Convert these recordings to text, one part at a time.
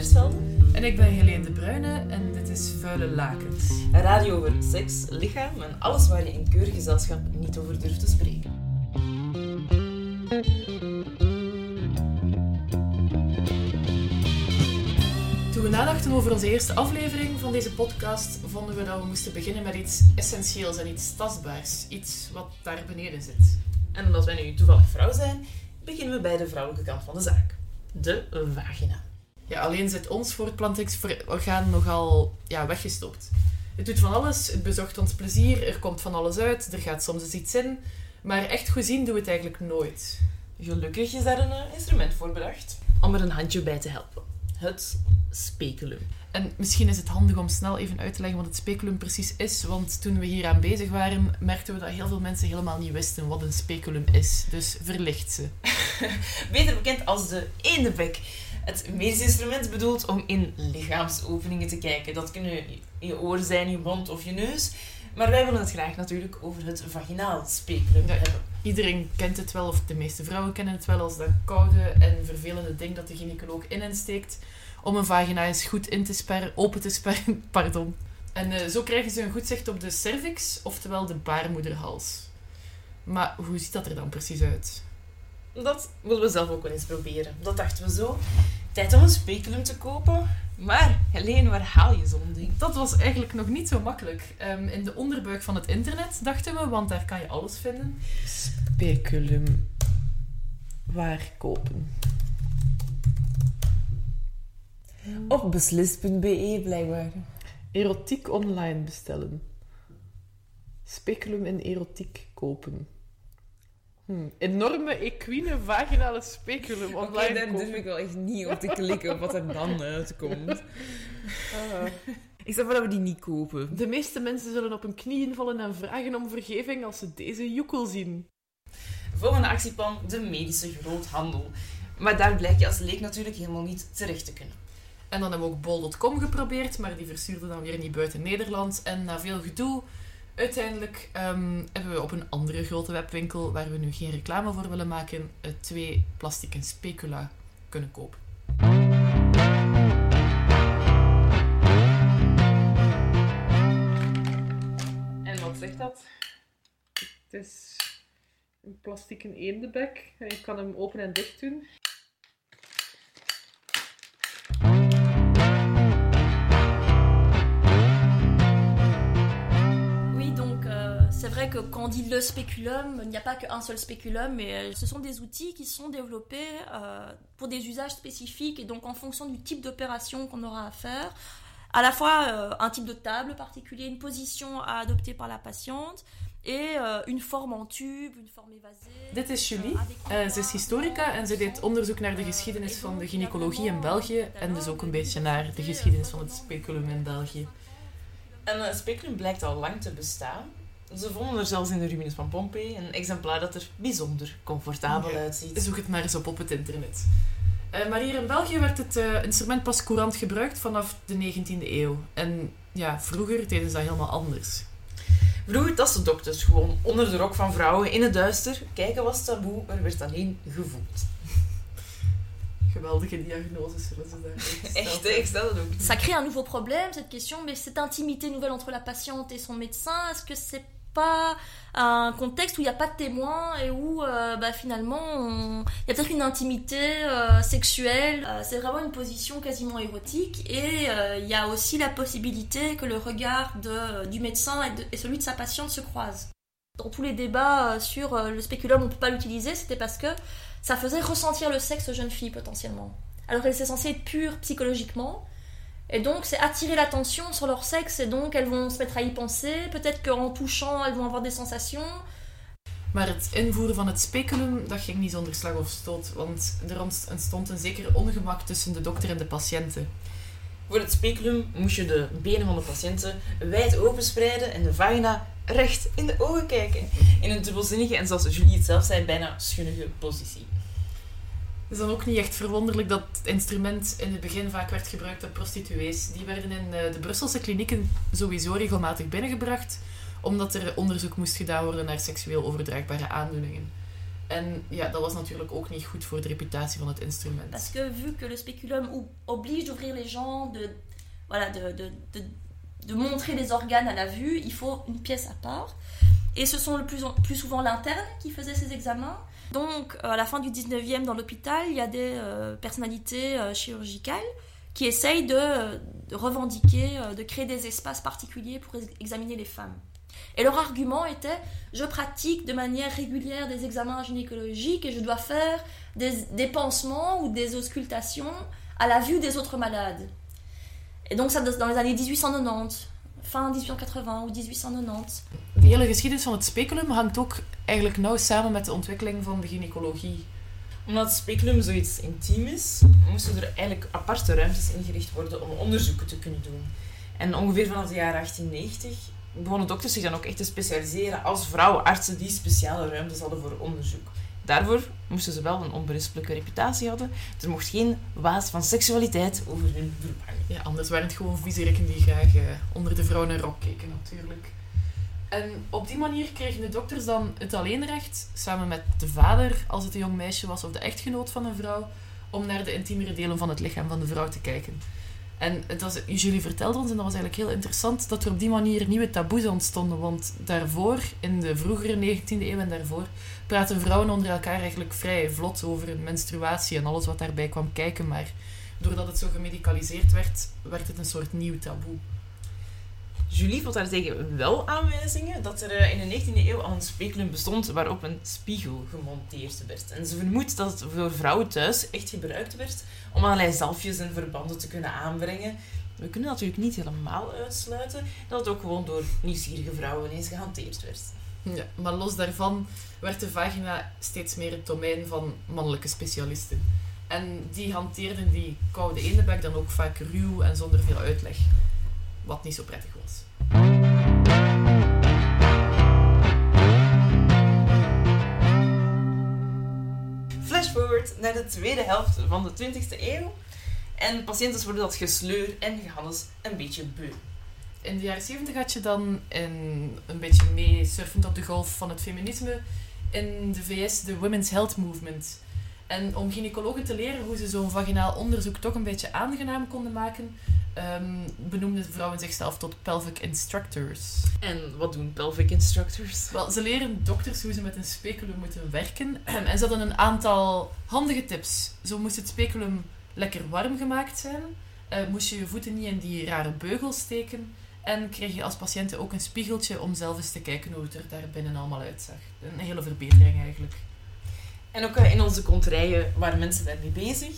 Van. En ik ben Helene de Bruyne en dit is Vuile Lakens. Een radio over seks, lichaam en alles waar je in keurig gezelschap niet over durft te spreken. Toen we nadachten over onze eerste aflevering van deze podcast, vonden we dat we moesten beginnen met iets essentieels en iets tastbaars. Iets wat daar beneden zit. En omdat wij nu toevallig vrouw zijn, beginnen we bij de vrouwelijke kant van de zaak. De vagina. Ja, alleen zit ons voortplantingsorgaan nogal ja, weggestopt. Het doet van alles, het bezorgt ons plezier, er komt van alles uit, er gaat soms eens iets in. Maar echt goed zien doen we het eigenlijk nooit. Gelukkig is daar een eh, instrument voor bedacht om er een handje bij te helpen. Het speculum. En misschien is het handig om snel even uit te leggen wat het speculum precies is. Want toen we hier aan bezig waren, merkten we dat heel veel mensen helemaal niet wisten wat een speculum is. Dus verlicht ze. Beter bekend als de eendebek. Het medisch instrument bedoeld om in lichaamsopeningen te kijken. Dat kunnen je oor zijn, je mond of je neus. Maar wij willen het graag natuurlijk over het vaginaal speculum Ja. hebben. Iedereen kent het wel, of de meeste vrouwen kennen het wel als dat koude en vervelende ding dat de gynaecoloog in hen steekt om een vagina eens goed in te sperren, open te sperren. Pardon. En eh, zo krijgen ze een goed zicht op de cervix, oftewel de baarmoederhals. Maar hoe ziet dat er dan precies uit? Dat willen we zelf ook wel eens proberen. Dat dachten we zo. Tijd om een speculum te kopen. Maar, Helene, waar haal je zo'n ding? Dat was eigenlijk nog niet zo makkelijk. Ehm, in de onderbuik van het internet dachten we, want daar kan je alles vinden. Speculum. Waar kopen? Op beslis.be blijkbaar. Erotiek online bestellen. Speculum en erotiek kopen. Hm. Enorme equine vaginale speculum online kopen. wel echt niet op te klikken wat er dan uitkomt. Ah. Ik stel voor dat we die niet kopen. De meeste mensen zullen op hun knieën vallen en vragen om vergeving als ze deze joekel zien. Volgende actieplan, de medische groothandel. Maar daar blijk je als leek natuurlijk helemaal niet terecht te kunnen. En dan hebben we ook bol.com geprobeerd, maar die verstuurde dan weer niet buiten Nederland. En na veel gedoe, uiteindelijk ehm, hebben we op een andere grote webwinkel, waar we nu geen reclame voor willen maken, eh, twee plastieke specula kunnen kopen. En wat zegt dat? Het is een plastieke eendebek. En je kan hem open en dicht doen. Vrai que quand on dit le spéculum, il n'y a pas qu'un seul spéculum, mais euh, ce sont des outils qui sont développés euh, pour des usages spécifiques et donc en fonction du type d'opération qu'on aura à faire, à la fois euh, un type de table particulier, une position à adopter par la patiente et euh, une forme en tube, une forme évasée. Dit is Julie. euh, Eh, ze is historica en ze deed onderzoek naar de geschiedenis van de gynaecologie in België en dus ook een beetje naar de geschiedenis van het speculum in België. En een speculum blijkt al lang te bestaan. Ze vonden er zelfs in de ruïnes van Pompeii een exemplaar dat er bijzonder comfortabel Ja. uitziet. Zoek het maar eens op op het internet. Eh, maar hier in België werd het eh, instrument pas courant gebruikt vanaf de 19e eeuw. En ja, vroeger deden ze dat helemaal anders. Vroeger tasten dokters gewoon onder de rok van vrouwen in het duister. Kijken was taboe, er werd alleen gevoeld. Geweldige diagnoses zullen ze daar Echt, ik stel het ook. Ça crée un nouveau problème, cette question, mais cette intimité nouvelle entre la patiente et son médecin, est-ce que c'est pas un contexte où il n'y a pas de témoin et où euh, bah, finalement il y a peut-être une intimité euh, sexuelle Euh, C'est vraiment une position quasiment érotique et il y a aussi la possibilité que le regard de- du médecin et, celui de sa patiente se croisent. Dans tous les débats sur le spéculum, on peut pas l'utiliser, c'était parce que ça faisait ressentir le sexe aux jeunes filles potentiellement. Alors qu'elle était censée être pure psychologiquement. Et donc, c'est attirer l'attention sur leur sexe, et donc elles vont se mettre à y penser. Peut-être qu'en touchant, elles vont avoir des sensations. Maar het invoeren van het speculum, dat ging niet zonder slag of stoot. Want er ont- ontstond een zeker ongemak tussen de dokter en de patiënten. Voor het speculum moest je de benen van de patiënten wijd openspreiden en de vagina recht in de ogen kijken. In een dubbelzinnige en zoals Julie het zelf zei, bijna schunnige positie. Is dan ook niet echt verwonderlijk dat het instrument in het begin vaak werd gebruikt door prostituees. Die werden in eh, de Brusselse klinieken sowieso regelmatig binnengebracht, omdat er onderzoek moest gedaan worden naar seksueel overdraagbare aandoeningen. En ja, dat was natuurlijk ook niet goed voor de reputatie van het instrument. Parce que vu que le spéculum ou- oblige d'ouvrir les gens, de, voilà, de, de, de, de montrer les organes à la vue, il faut une pièce à part. Et ce sont le plus, en- plus souvent l'interne qui faisait ces examens. Donc, euh, à la fin du 19e, dans l'hôpital, il y a des euh, personnalités euh, chirurgicales qui essayent de, revendiquer, de créer des espaces particuliers pour ex- examiner les femmes. Et leur argument était je pratique de manière régulière des examens gynécologiques et je dois faire des, des pansements ou des auscultations à la vue des autres malades. Et donc, ça dans les années 1890, fin 1880 ou 1890. De hele geschiedenis van het speculum hangt ook eigenlijk nauw samen met de ontwikkeling van de gynaecologie. Omdat het speculum zoiets intiem is, moesten er eigenlijk aparte ruimtes ingericht worden om onderzoeken te kunnen doen. En ongeveer vanaf de jaren 1890 begonnen dokters zich dan ook echt te specialiseren als vrouwenartsen die speciale ruimtes hadden voor onderzoek. Daarvoor moesten ze wel een onberispelijke reputatie hadden. Er mocht geen waas van seksualiteit over hun beroep hangen. Ja, anders waren het gewoon viezerikken die graag eh, onder de vrouw naar rok keken, natuurlijk. En op die manier kregen de dokters dan het alleenrecht, samen met de vader, als het een jong meisje was, of de echtgenoot van een vrouw, om naar de intiemere delen van het lichaam van de vrouw te kijken. En het was, jullie vertelde ons, en dat was eigenlijk heel interessant, dat er op die manier nieuwe taboes ontstonden. Want daarvoor, in de vroegere 19e eeuw en daarvoor, praten vrouwen onder elkaar eigenlijk vrij vlot over menstruatie en alles wat daarbij kwam kijken. Maar doordat het zo gemedicaliseerd werd, werd het een soort nieuw taboe. Julie vond daartegen wel aanwijzingen dat er eh, in de 19e eeuw al een speculum bestond waarop een spiegel gemonteerd werd. En ze vermoedt dat het voor vrouwen thuis echt gebruikt werd om allerlei zalfjes en verbanden te kunnen aanbrengen. We kunnen natuurlijk niet helemaal uitsluiten dat het ook gewoon door nieuwsgierige vrouwen ineens gehanteerd werd. Ja, maar los daarvan werd de vagina steeds meer het domein van mannelijke specialisten. En die hanteerden die koude eendebek dan ook vaak ruw en zonder veel uitleg. Wat niet zo prettig was. Flash forward naar de tweede helft van de 20e eeuw. En patiënten worden dat gesleur en gehannes een beetje beu. In de jaren 70 had je dan in, een beetje mee surfend op de golf van het feminisme in de VS de Women's Health Movement. En om gynaecologen te leren hoe ze zo'n vaginaal onderzoek toch een beetje aangenaam konden maken, ehm, benoemden vrouwen zichzelf tot pelvic instructors. En wat doen pelvic instructors? Wel, ze leren dokters hoe ze met een speculum moeten werken. En ze hadden een aantal handige tips. Zo moest het speculum lekker warm gemaakt zijn. Eh, moest je je voeten niet in die rare beugels steken. En kreeg je als patiënt ook een spiegeltje om zelf eens te kijken hoe het er daar binnen allemaal uitzag. Een hele verbetering eigenlijk. En ook eh, in onze konterijen waren mensen daarmee bezig.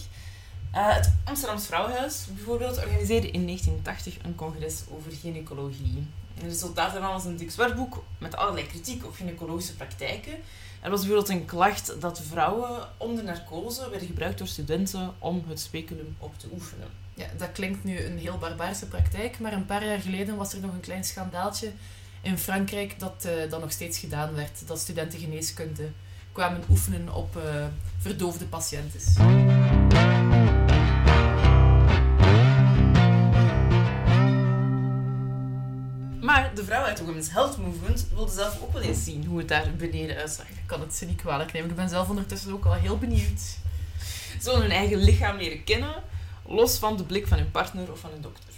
Eh, het Amsterdamse Vrouwenhuis bijvoorbeeld organiseerde in 1980 een congres over gynaecologie. Het resultaat daarvan was een dik zwartboek met allerlei kritiek op gynaecologische praktijken. Er was bijvoorbeeld een klacht dat vrouwen onder narcose werden gebruikt door studenten om het speculum op te oefenen. Ja, dat klinkt nu een heel barbaarse praktijk, maar een paar jaar geleden was er nog een klein schandaaltje in Frankrijk dat dat nog steeds gedaan werd. Dat studenten geneeskunde kwamen oefenen op eh, verdoofde patiënten. De vrouwen uit de Women's Health Movement wilden zelf ook wel eens zien hoe het daar beneden uitzag. Ik kan het ze niet kwalijk nemen. Ik ben zelf ondertussen ook al heel benieuwd. Ze hun eigen lichaam leren kennen, los van de blik van hun partner of van hun dokter.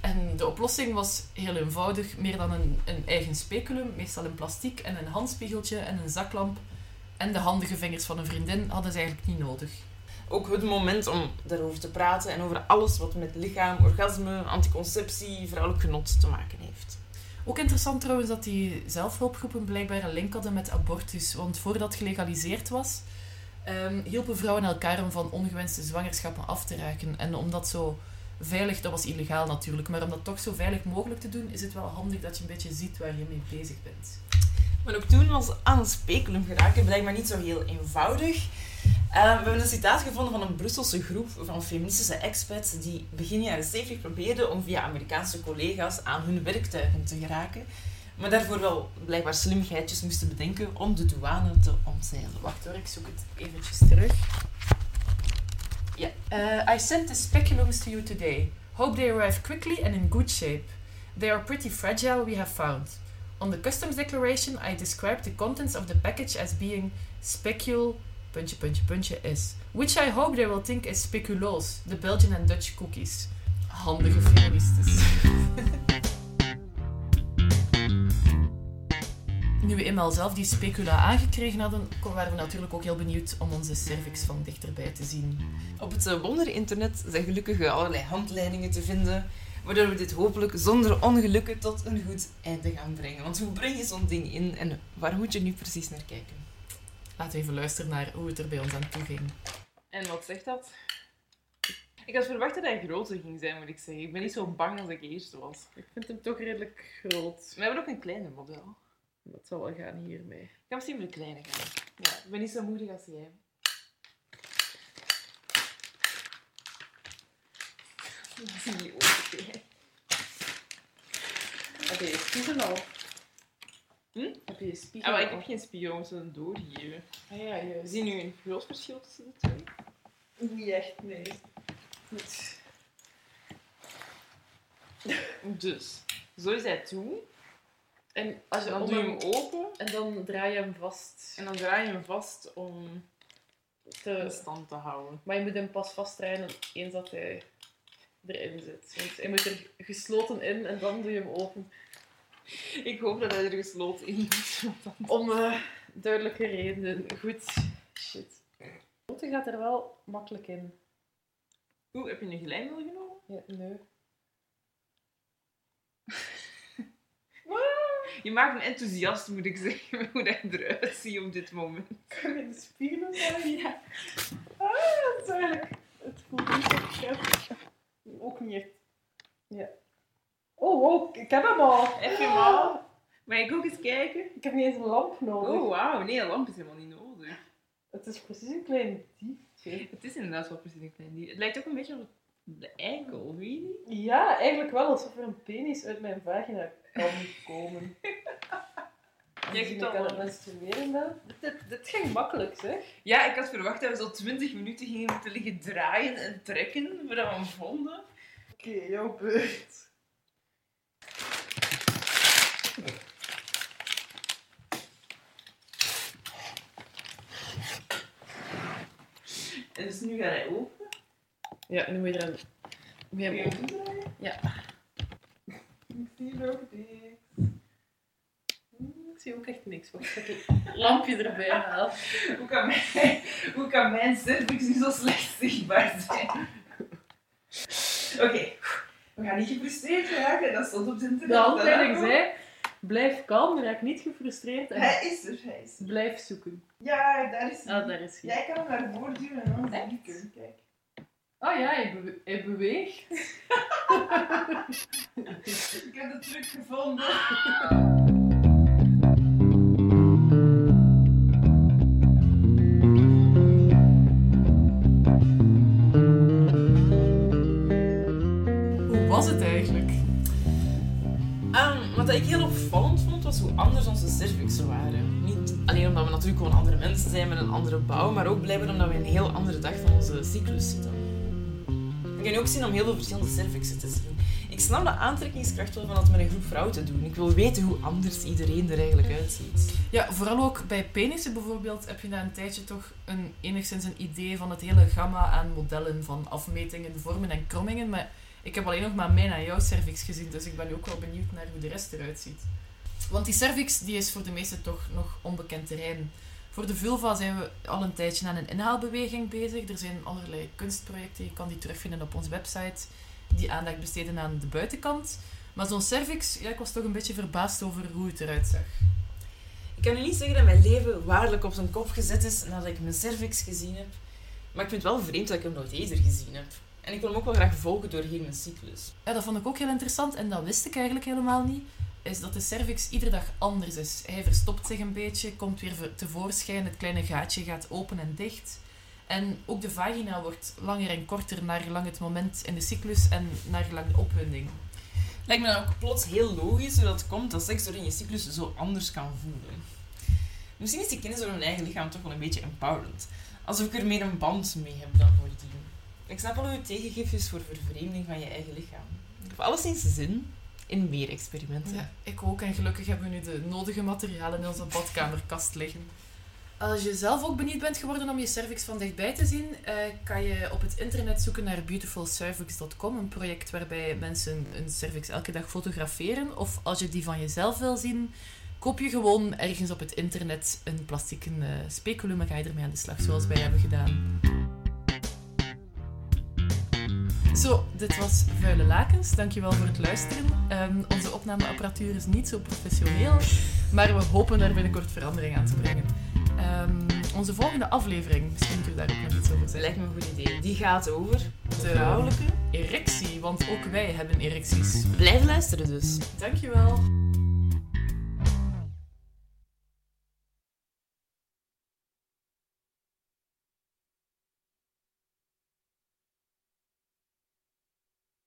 En de oplossing was heel eenvoudig. Meer dan een, een eigen speculum, meestal in plastiek, en een handspiegeltje en een zaklamp. En de handige vingers van een vriendin hadden ze eigenlijk niet nodig. Ook het moment om daarover te praten en over alles wat met lichaam, orgasme, anticonceptie, vrouwelijk genot te maken heeft. Ook interessant trouwens dat die zelfhulpgroepen blijkbaar een link hadden met abortus. Want voordat gelegaliseerd was, ehm, hielpen vrouwen elkaar om van ongewenste zwangerschappen af te raken. En om dat zo veilig, dat was illegaal natuurlijk, maar om dat toch zo veilig mogelijk te doen, is het wel handig dat je een beetje ziet waar je mee bezig bent. Maar ook toen was aan het speculum geraken blijkbaar niet zo heel eenvoudig. Eh, we hebben een citaat gevonden van een Brusselse groep van feministische expats die begin jaren 70 probeerden om via Amerikaanse collega's aan hun werktuigen te geraken. Maar daarvoor wel blijkbaar slimheidjes moesten bedenken om de douane te omzeilen. Wacht hoor, ik zoek het eventjes terug. Ja. Uh, I sent the speculums to you today. Hope they arrive quickly and in good shape. They are pretty fragile, we have found. On the customs declaration, I described the contents of the package as being specule, puntje, puntje, puntje, is. Which I hope they will think is speculoos, the Belgian and Dutch cookies. Handige feministes. Nu we eenmaal zelf die specula aangekregen hadden, waren we natuurlijk ook heel benieuwd om onze cervix van dichterbij te zien. Op het eh, wondere internet zijn gelukkig allerlei handleidingen te vinden, waardoor we dit hopelijk zonder ongelukken tot een goed einde gaan brengen. Want hoe breng je zo'n ding in en waar moet je nu precies naar kijken? Laten we even luisteren naar hoe het er bij ons aan toe ging. En wat zegt dat? Ik had verwacht dat hij groter ging zijn, moet ik zeggen. Ik ben niet zo bang als ik eerst was. Ik vind hem toch redelijk groot. We hebben ook een kleiner model. Dat zal wel gaan hiermee. Ik ga misschien met de kleine gaan. Ja, ik ben niet zo moedig als jij. Dat is niet oké. Heb je je spiegel al? Hm? Heb je je spiegel Ah, maar ik heb geen spion, we zullen doorgeven. Ah ja, je We zien nu een groot verschil tussen de twee. Niet echt, nee. Goed. Dus, zo is hij toe. En als je Dan doe je hem open En dan draai je hem vast. en dan draai je hem vast om in Te... stand te houden. Maar je moet hem pas vastdraaien eens dat hij erin zit. Want hij moet er gesloten in en dan doe je hem open. Ik hoop dat hij er gesloten in Om eh, duidelijke redenen. Goed. Shit. De gaat er wel makkelijk in. Oeh, heb je een glijmiddel genomen? Ja, nee. Je maakt me enthousiast, moet ik zeggen, hoe hij eruit ziet op dit moment. Kan je de spiegel zeggen? Ja. Ah, dat is eigenlijk... Het voelt niet zo. Ook niet echt. Ja. Ik heb hem al. Heb je hem al? Mag ik ook eens kijken? Ik heb niet eens een lamp nodig. Oh, wauw. Nee, een lamp is helemaal niet nodig. Het is precies een klein diefje. Het is inderdaad wel precies een klein dier. Het lijkt ook een beetje op de eikel, weet je niet? Ja, eigenlijk wel alsof er een penis uit mijn vagina kan komen. Jij aan al- het menstrueren ben. Dit, dit ging makkelijk, zeg. Ja, ik had verwacht dat we zo 20 minuten gingen moeten liggen draaien en trekken voordat we hem vonden. Oké, jouw beurt. En dus nu gaat hij open. Ja, nu moet je er. Moet je hem omdraaien? Ja. Ik zie er ook niks. Ik zie ook echt niks. Wacht, ik het lampje erbij halen. Hoe kan, mijn, hoe kan mijn cervix nu zo slecht zichtbaar zijn? Oké, we gaan niet gefrustreerd raken, dat stond op het internet. De handleiding zei, blijf kalm, raak niet gefrustreerd en Hij is er, hij is er. blijf zoeken. Ja, daar is hij. Ah, daar is hij. Jij kan hem naar voren duwen en dan zie Echt? ik hem. Kijk. Oh ja, hij, bewe- hij beweegt. Ik heb de truc gevonden. Hoe was het eigenlijk? Wat ik heel opvallend vond, was hoe anders onze cervixen waren. Niet alleen omdat we natuurlijk gewoon andere mensen zijn met een andere bouw, maar ook blijkbaar omdat we een heel andere dag van onze cyclus zitten. Ik kan ook zien om heel veel verschillende cervixen te zien. Ik snap de aantrekkingskracht wel van het met een groep vrouwen te doen. Ik wil weten hoe anders iedereen er eigenlijk uitziet. Ja, vooral ook bij penissen bijvoorbeeld heb je na een tijdje toch een, enigszins een idee van het hele gamma aan modellen van afmetingen, vormen en krommingen. Maar ik heb alleen nog maar mijn en jouw cervix gezien, dus ik ben ook wel benieuwd naar hoe de rest eruit ziet. Want die cervix die is voor de meesten toch nog onbekend terrein. Voor de vulva zijn we al een tijdje aan een inhaalbeweging bezig. Er zijn allerlei kunstprojecten, je kan die terugvinden op onze website, die aandacht besteden aan de buitenkant. Maar zo'n cervix, ja, ik was toch een beetje verbaasd over hoe het eruit zag. Ik kan nu niet zeggen dat mijn leven waarlijk op zijn kop gezet is nadat ik mijn cervix gezien heb. Maar ik vind het wel vreemd dat ik hem nooit eerder gezien heb. En ik wil hem ook wel graag volgen door heel mijn cyclus. Ja, dat vond ik ook heel interessant en dat wist ik eigenlijk helemaal niet. Is dat de cervix iedere dag anders is. Hij verstopt zich een beetje, komt weer tevoorschijn, het kleine gaatje gaat open en dicht. En ook de vagina wordt langer en korter naar gelang het moment in de cyclus en naar gelang de opwinding. Lijkt me dan ook plots heel logisch hoe dat komt dat seks door in je cyclus zo anders kan voelen. Misschien is die kennis over mijn eigen lichaam toch wel een beetje empowerend. Alsof ik er meer een band mee heb dan voordien. Ik snap hoe het tegengift is voor vervreemding van je eigen lichaam. Ik heb alleszins zin in meer experimenten. Ja, ik ook en gelukkig hebben we nu de nodige materialen in onze badkamerkast liggen. Als je zelf ook benieuwd bent geworden om je cervix van dichtbij te zien, eh, kan je op het internet zoeken naar beautifulcervix.com, een project waarbij mensen een cervix elke dag fotograferen. Of als je die van jezelf wil zien, koop je gewoon ergens op het internet een plastieke eh, speculum en ga je ermee aan de slag, zoals wij hebben gedaan. Zo, dit was Vuile Lakens. Dankjewel voor het luisteren. Ehm, onze opnameapparatuur is niet zo professioneel, maar we hopen daar binnenkort verandering aan te brengen. Ehm, onze volgende aflevering, misschien kun je daar ook nog iets over Dat zeggen. lijkt me een goed idee. Die gaat over De vrouwelijke. erectie, want ook wij hebben erecties. Blijf luisteren dus. Dankjewel.